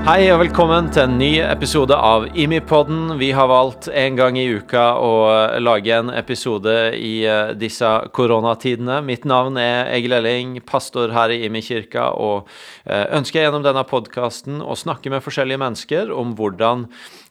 Hei og velkommen til en ny episode av Imipodden. Vi har valgt en gang i uka å lage en episode i eh, disse koronatidene. Mitt navn er Egil Elling, pastor her i Imi-kirka, og eh, ønsker gjennom denne podkasten å snakke med forskjellige mennesker om hvordan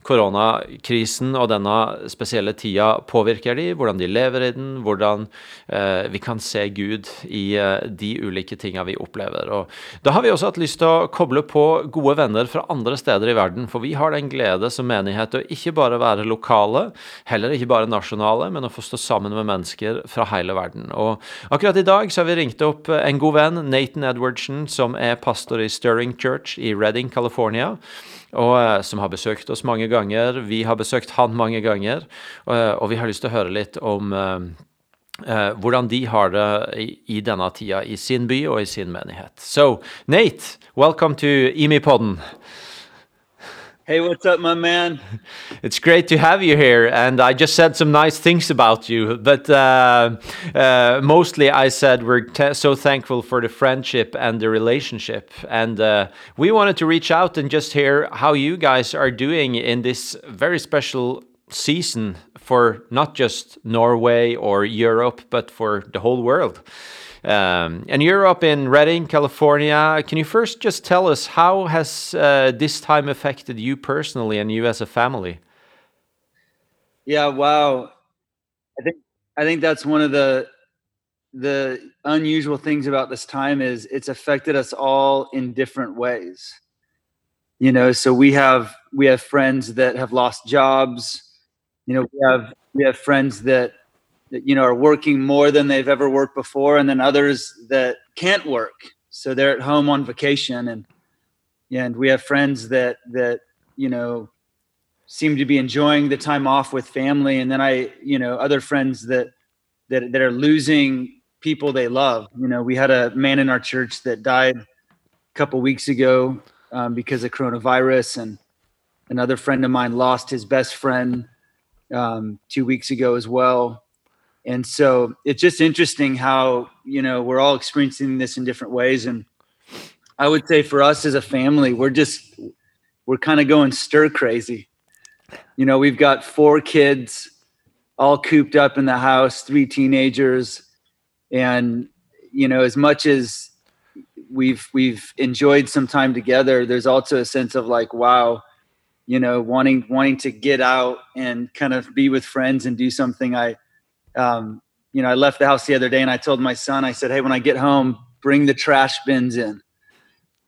koronakrisen og denne spesielle tida påvirker de, hvordan de lever i den, hvordan eh, vi kan se Gud i eh, de ulike tinga vi opplever. Og Da har vi også hatt lyst til å koble på gode venner fra andre steder i verden, for vi har den glede som menighet å ikke bare være lokale, heller ikke bare nasjonale, men å få stå sammen med mennesker fra hele verden. Og akkurat i dag så har vi ringt opp en god venn, Nathan Edwardsen, som er pastor i Stirring Church i Redding, California og eh, som har besøkt oss mange ganger. Vi har besøkt han mange ganger, og, eh, vi har lyst til å høre litt om uh, hvordan de har det i, denne tida i sin by og i sin menighet. So, Nate, welcome to Imipodden. Hey, what's up, my man? It's great to have you here, and I just said some nice things about you, but uh, uh, mostly I said we're so thankful for the friendship and the relationship, and uh, we wanted to reach out and just hear how you guys are doing in this very special season for not just Norway or Europe, but for the whole world. Um, and you're up in Redding, California. Can you first just tell us how has uh, this time affected you personally and you as a family? Yeah, wow. I think I think that's one of the the unusual things about this time is it's affected us all in different ways. You know, so we have we have friends that have lost jobs. You know, we have we have friends that that you know are working more than they've ever worked before and then others that can't work. So they're at home on vacation and and we have friends that that you know seem to be enjoying the time off with family and then i you know other friends that that, that are losing people they love. You know we had a man in our church that died a couple weeks ago um, because of coronavirus and another friend of mine lost his best friend um, two weeks ago as well and so it's just interesting how you know we're all experiencing this in different ways. And i would say for us as a family we're just we're kind of going stir crazy. You know we've got four kids all cooped up in the house three teenagers. And you know as much as we've we've enjoyed some time together there's also a sense of like wow you know wanting wanting to get out and kind of be with friends and do something i um, you know, I left the house the other day and I told my son, I said, Hey, when I get home, bring the trash bins in. And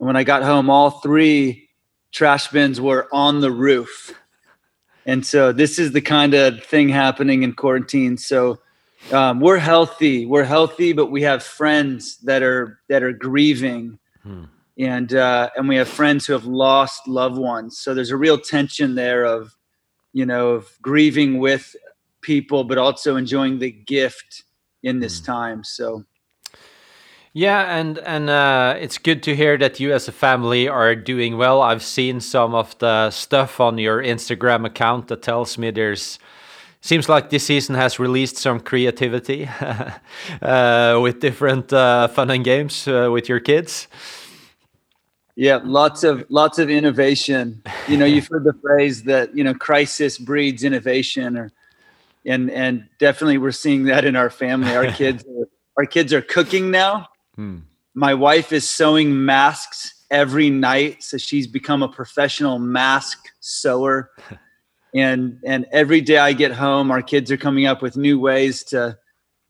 when I got home, all three trash bins were on the roof. And so this is the kind of thing happening in quarantine. So um, we're healthy, we're healthy, but we have friends that are that are grieving, hmm. and uh, and we have friends who have lost loved ones. So there's a real tension there of, you know, of grieving with people, but also enjoying the gift in this mm. time. So. Yeah, and and uh, it's good to hear that you as a family are doing well. I've seen some of the stuff on your Instagram account that tells me there's seems like this season has released some creativity uh, with different uh, fun and games uh, with your kids. Yeah, lots of lots of innovation. You know, you've heard the phrase that you know crisis breeds innovation, or and and definitely we're seeing that in our family. Our kids, are, our kids are cooking now. Hmm. My wife is sewing masks every night, so she's become a professional mask sewer. and and every day I get home, our kids are coming up with new ways to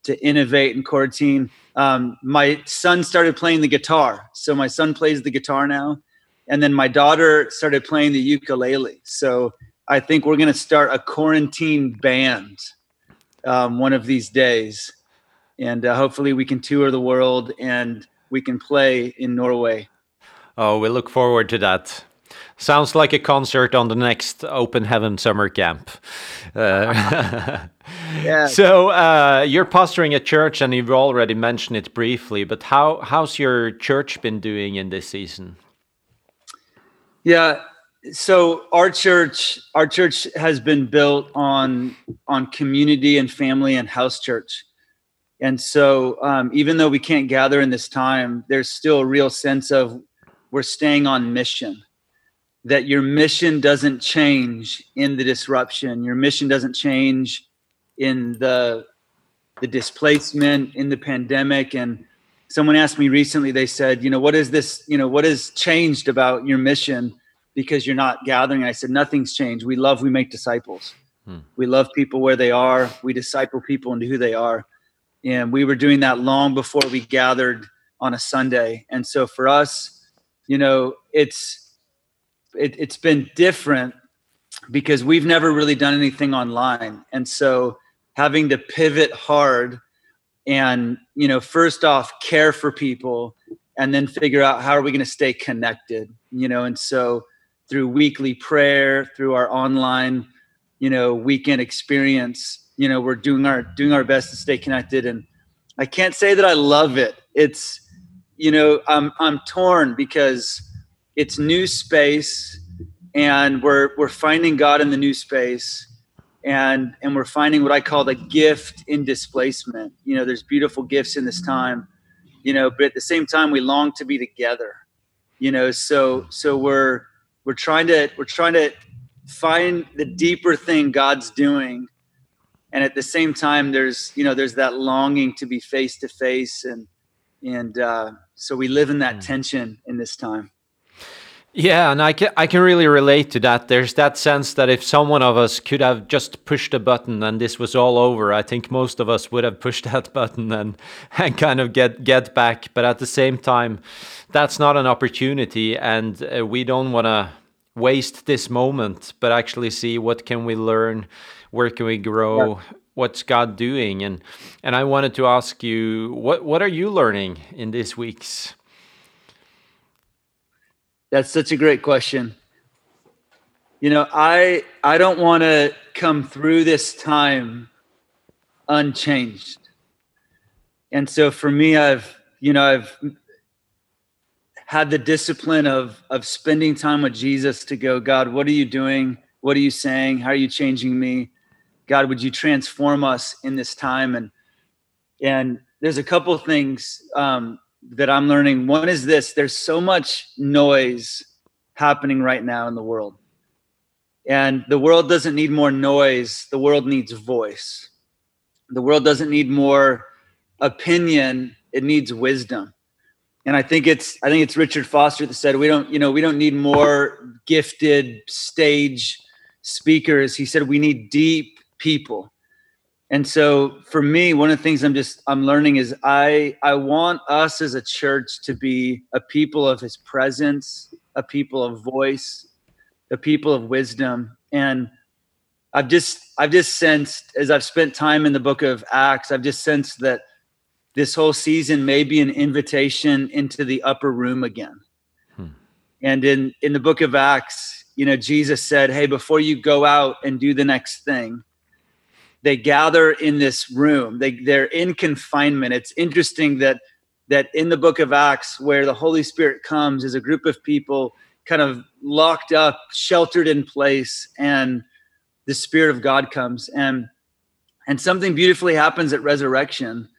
to innovate in quarantine. Um, my son started playing the guitar, so my son plays the guitar now, and then my daughter started playing the ukulele. So I think we're going to start a quarantine band um, one of these days, and uh, hopefully we can tour the world and we can play in Norway. Oh, we look forward to that. Sounds like a concert on the next Open Heaven summer camp. Uh, yeah. So uh, you're pastoring a church, and you've already mentioned it briefly. But how how's your church been doing in this season? Yeah. So our church, our church has been built on on community and family and house church. And so, um, even though we can't gather in this time, there's still a real sense of we're staying on mission that your mission doesn't change in the disruption your mission doesn't change in the the displacement in the pandemic and someone asked me recently they said you know what is this you know what has changed about your mission because you're not gathering. I said nothing's changed. We love we make disciples. Hmm. we love people where they are. We disciple people into who they are. And we were doing that long before we gathered on a sunday. And so for us you know it's it, it's been different because we've never really done anything online. And so having to pivot hard and you know first off care for people and then figure out how are we going to stay connected you know? And so through weekly prayer through our online you know weekend experience you know we're doing our doing our best to stay connected and i can't say that i love it it's you know i'm i'm torn because it's new space and we're we're finding God in the new space and and we're finding what I call the gift in displacement. You know, there's beautiful gifts in this time, you know, but at the same time we long to be together. You know, so so we're we're trying to we're trying to find the deeper thing God's doing and at the same time there's you know there's that longing to be face to face and and uh, so we live in that mm. tension in this time yeah, and I can I can really relate to that. There's that sense that if someone of us could have just pushed a button and this was all over, I think most of us would have pushed that button and and kind of get get back. But at the same time, that's not an opportunity, and uh, we don't want to waste this moment, but actually see what can we learn, where can we grow. Yeah. What's God doing? And and I wanted to ask you, what what are you learning in these weeks? That's such a great question. You know, I I don't want to come through this time unchanged. And so for me I've, you know, I've had the discipline of of spending time with Jesus to go, God, what are you doing? What are you saying? How are you changing me? God, would you transform us in this time? And and there's a couple things um, that I'm learning. One is this there's so much noise happening right now in the world. And the world doesn't need more noise, the world needs voice. The world doesn't need more opinion, it needs wisdom. And I think it's I think it's Richard Foster that said we don't, you know, we don't need more gifted stage speakers. He said we need deep people and so for me one of the things i'm just i'm learning is i i want us as a church to be a people of his presence a people of voice a people of wisdom and i've just i've just sensed as i've spent time in the book of acts i've just sensed that this whole season may be an invitation into the upper room again hmm. and in in the book of acts you know jesus said hey before you go out and do the next thing they gather in this room. They they're in confinement. It's interesting that that in the book of acts where the holy spirit comes is a group of people kind of locked up sheltered in place and the spirit of god comes. And and something beautifully happens at resurrection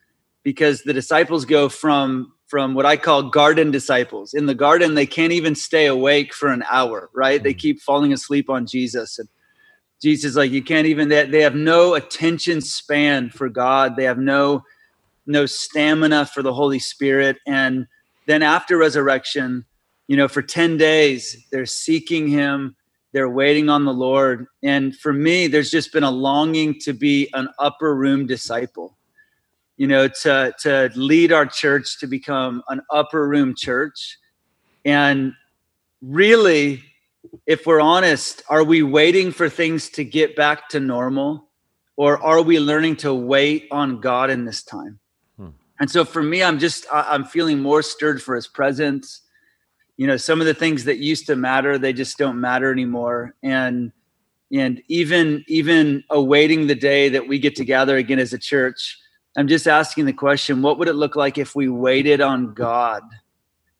because the disciples go from from what i call garden disciples. In the garden they can't even stay awake for an hour right? They mm. keep falling asleep on jesus. And Jesus, like you can't even they, they have no attention span for God. They have no no stamina for the Holy Spirit. And then after resurrection, you know, for 10 days, they're seeking him, they're waiting on the Lord. And for me, there's just been a longing to be an upper room disciple, you know, to, to lead our church to become an upper room church. And really, if we're honest, are we waiting for things to get back to normal? Or are we learning to wait on God in this time? Hmm. And so for me, I'm just, I'm feeling more stirred for his presence. you know some of the things that used to matter they just don't matter anymore and and even even awaiting the day that we get together again as a church i'm just asking the question what would it look like if we waited on god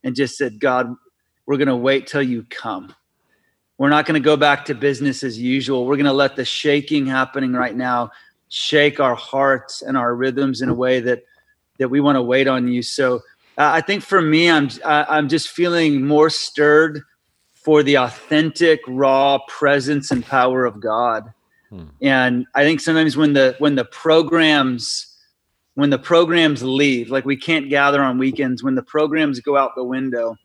and just said god we're going to wait till you come we're not going to go back to business as usual we're going to let the shaking happening right now shake our hearts and our rhythms in a way that that we want to wait on you so uh, I think for me, I'm I'm just feeling more stirred for the authentic, raw presence and power of God. Hmm. And I think sometimes when the when the programs when the programs leave, like we can't gather on weekends, when the programs go out the window,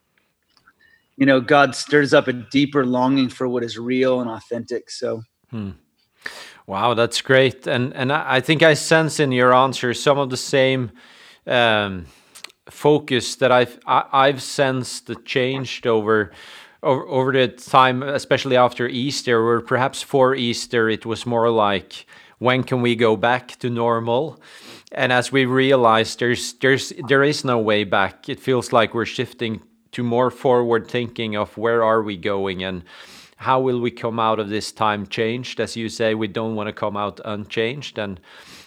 you know, God stirs up a deeper longing for what is real and authentic. So. Hmm. Wow, that's great, and and I think I sense in your answer some of the same um, focus that I've I, have i have sensed that changed over, over over the time, especially after Easter, or perhaps for Easter, it was more like when can we go back to normal? And as we realize, there's there's there is no way back. It feels like we're shifting to more forward thinking of where are we going and how will we come out of this time changed as you say we don't want to come out unchanged and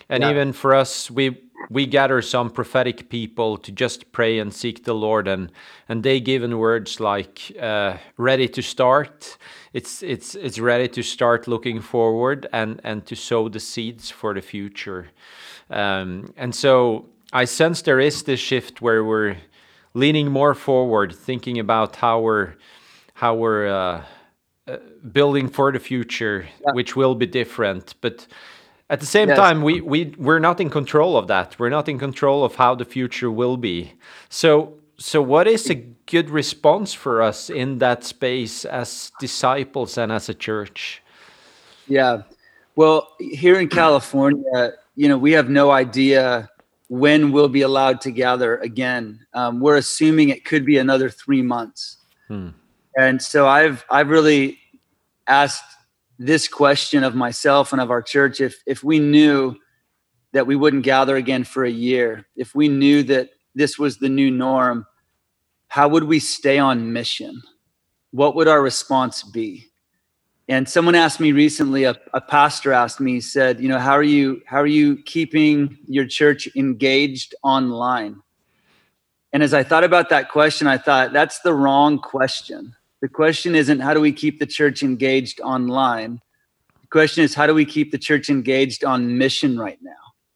and yeah. even for us we we gather some prophetic people to just pray and seek the Lord, and and they given words like uh, "ready to start." It's it's it's ready to start looking forward and and to sow the seeds for the future. Um, and so I sense there is this shift where we're leaning more forward, thinking about how we're how we're uh, uh, building for the future, yeah. which will be different, but at the same yes. time, we, we, we're not in control of that. We're not in control of how the future will be. So, so what is a good response for us in that space as disciples and as a church? Yeah. Well, here in California, you know, we have no idea when we'll be allowed to gather again. Um, we're assuming it could be another three months. Hmm. And so I've I've really asked this question of myself and of our church if if we knew that we wouldn't gather again for a year if we knew that this was the new norm how would we stay on mission what would our response be and someone asked me recently a, a pastor asked me said you know how are you how are you keeping your church engaged online and as i thought about that question i thought that's the wrong question the question isn't how do we keep the church engaged online? The question is how do we keep the church engaged on mission right now?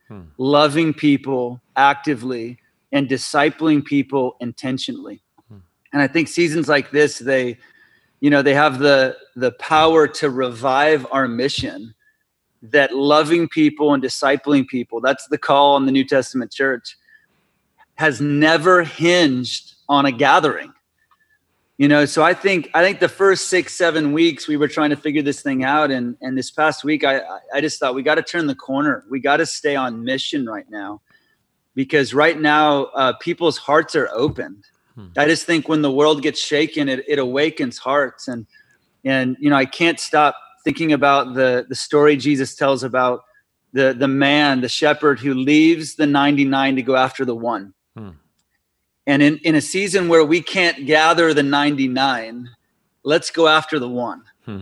Hmm. Loving people actively and discipling people intentionally. Hmm. And I think seasons like this, they, you know, they have the the power to revive our mission that loving people and discipling people, that's the call in the New Testament church, has never hinged on a gathering. You know so i think i think the first six seven weeks we were trying to figure this thing out and and this past week i i just thought we got to turn the corner. We got to stay on mission right now because right now uh, people's hearts are opened hmm. i just think when the world gets shaken it, it awakens hearts and and you know i can't stop thinking about the the story jesus tells about the the man the shepherd who leaves the 99 to go after the one hmm and in, in a season where we can't gather the 99, let's go after the one. Hmm.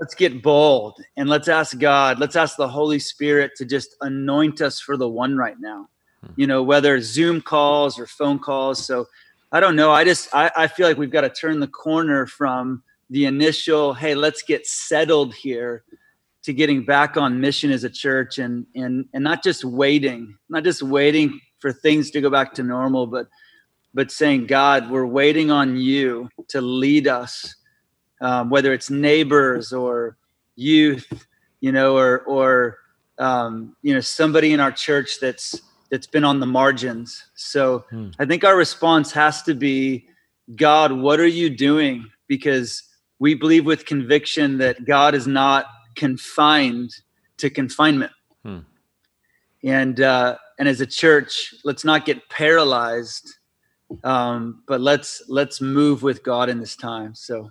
Let's get bold and let's ask God, let's ask the Holy Spirit to just anoint us for the one right now. Hmm. You know, whether Zoom calls or phone calls. So I don't know. I just I, I feel like we've got to turn the corner from the initial, hey, let's get settled here to getting back on mission as a church and and and not just waiting, not just waiting for things to go back to normal, but but saying, God, we're waiting on you to lead us, um, whether it's neighbors or youth, you know, or or um, you know somebody in our church that's that's been on the margins. So hmm. I think our response has to be, God, what are you doing? Because we believe with conviction that God is not confined to confinement. Hmm. And uh, and as a church, let's not get paralyzed um, but let's let's move with God in this time. So,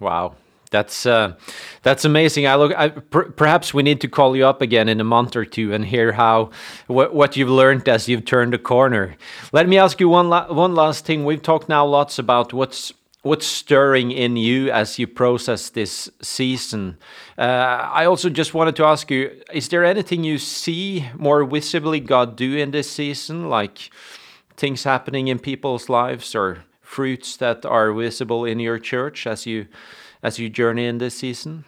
wow, that's uh, that's amazing. I look. I, per, perhaps we need to call you up again in a month or two and hear how what what you've learned as you've turned the corner. Let me ask you one la- one last thing. We've talked now lots about what's what's stirring in you as you process this season. Uh, I also just wanted to ask you: Is there anything you see more visibly God do in this season, like things happening in people's lives or fruits that are visible in your church as you as you journey in this season?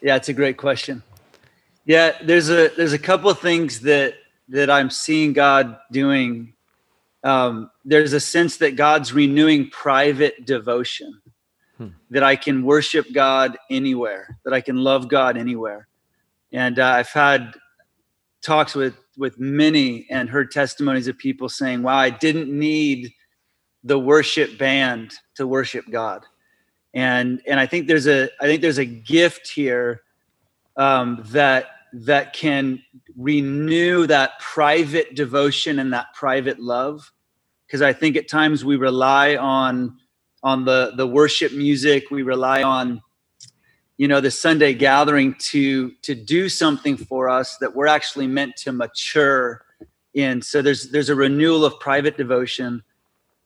Yeah, it's a great question. Yeah, there's a there's a couple of things that that I'm seeing God doing um, there's a sense that God's renewing private devotion, hmm. that I can worship God anywhere, that I can love God anywhere. And uh, I've had talks with with many and heard testimonies of people saying, "Wow, I didn't need the worship band to worship God." And and I think there's a I think there's a gift here um, that that can renew that private devotion and that private love. Because i think at times we rely on on the the worship music. We rely on you know the sunday gathering to to do something for us that we're actually meant to mature in. So there's there's a renewal of private devotion.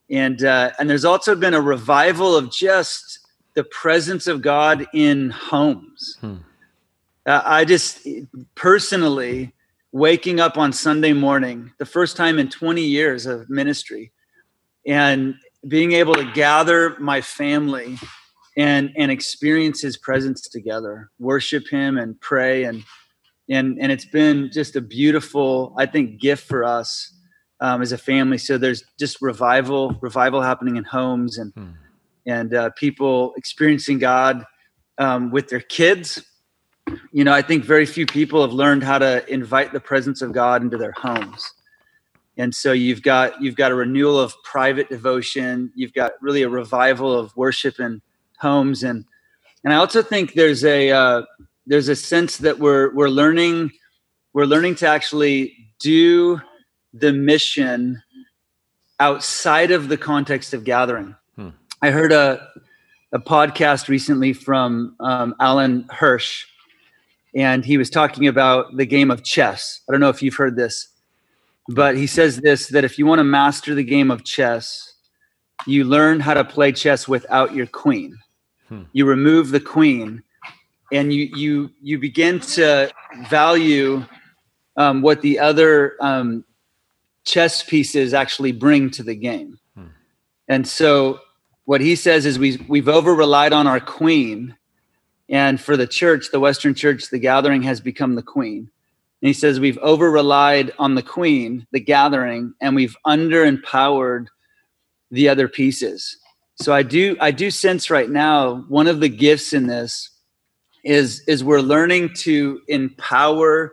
And uh, and there's also been a revival of just the presence of god in homes hmm. uh, i just personally waking up on Sunday morning, the first time in 20 years of ministry, and being able to gather my family and and experience his presence together, worship him and pray and and and it's been just a beautiful, I think, gift for us um, as a family. So there's just revival, revival happening in homes and hmm. And uh, people experiencing God um, with their kids you know, I think very few people have learned how to invite the presence of God into their homes. And so you've got you've got a renewal of private devotion, you've got really a revival of worship in homes and and I also think there's a uh, there's a sense that we're we're learning we're learning to actually do the mission outside of the context of gathering. I heard a a podcast recently from um, Alan Hirsch, and he was talking about the game of chess. I don't know if you've heard this, but he says this that if you want to master the game of chess, you learn how to play chess without your queen. Hmm. You remove the queen, and you you you begin to value um, what the other um, chess pieces actually bring to the game. Hmm. And so, what he says is we we've over relied on our queen and for the church, the Western church, the gathering has become the queen. And he says, We've over relied on the queen, the gathering, and we've under empowered the other pieces. So I do I do sense right now one of the gifts in this is is we're learning to empower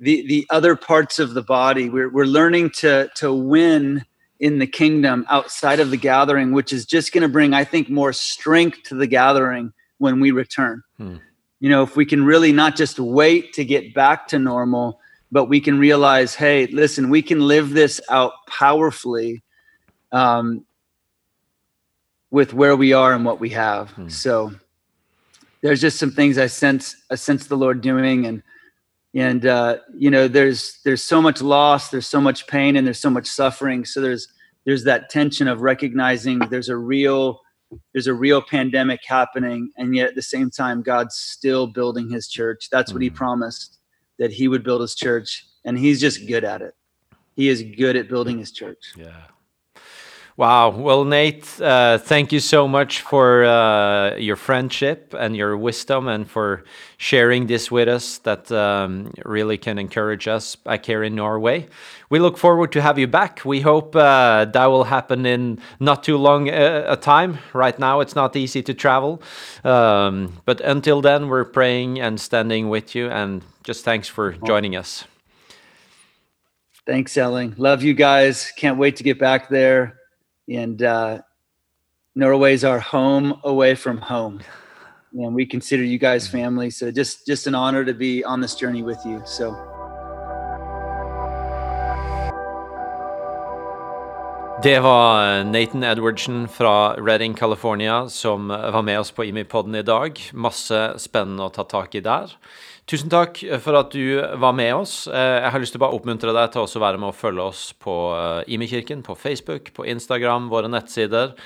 the the other parts of the body. We're we're learning to to win in the kingdom outside of the gathering, which is just going to bring, I think, more strength to the gathering when we return. Hmm. You know, if we can really not just wait to get back to normal, but we can realize, hey, listen, we can live this out powerfully um, with where we are and what we have. Hmm. So there's just some things I sense, I sense the Lord doing, and and uh, you know there's there's so much loss there's so much pain and there's so much suffering. So there's there's that tension of recognizing there's a real there's a real pandemic happening and yet at the same time god's still building his church. That's what he mm-hmm. promised that he would build his church and he's just good at it. He is good at building his church. Yeah Wow. Well, Nate, uh, thank you so much for uh, your friendship and your wisdom and for sharing this with us that um, really can encourage us back here in Norway. We look forward to have you back. We hope uh, that will happen in not too long a, a, time. Right now, it's not easy to travel. Um, but until then, we're praying and standing with you. And just thanks for joining us. Thanks, Elling. Love you guys. Can't wait to get back there and uh, Norway's our home away from home, and we consider you guys family. So just just an honor to be on this journey with you. So. Det var Nathan Edwardsen fra Redding, California, som var med oss på IMI-podden i dag. Masse spennende å ta tak i der. Tusen takk for at du var med oss. Eh, jeg har lyst til å bare oppmuntre deg til å være med og følge oss på Imikirken, på Facebook, på Instagram, våre nettsider,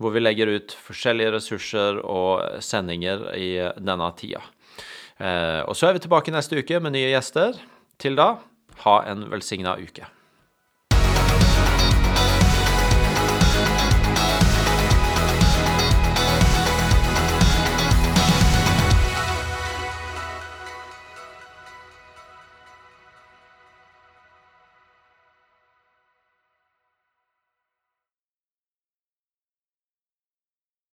hvor vi legger ut forskjellige ressurser og sendinger i denne tida. Eh, og så er vi tilbake neste uke med nye gjester. Til da, ha en velsigna uke.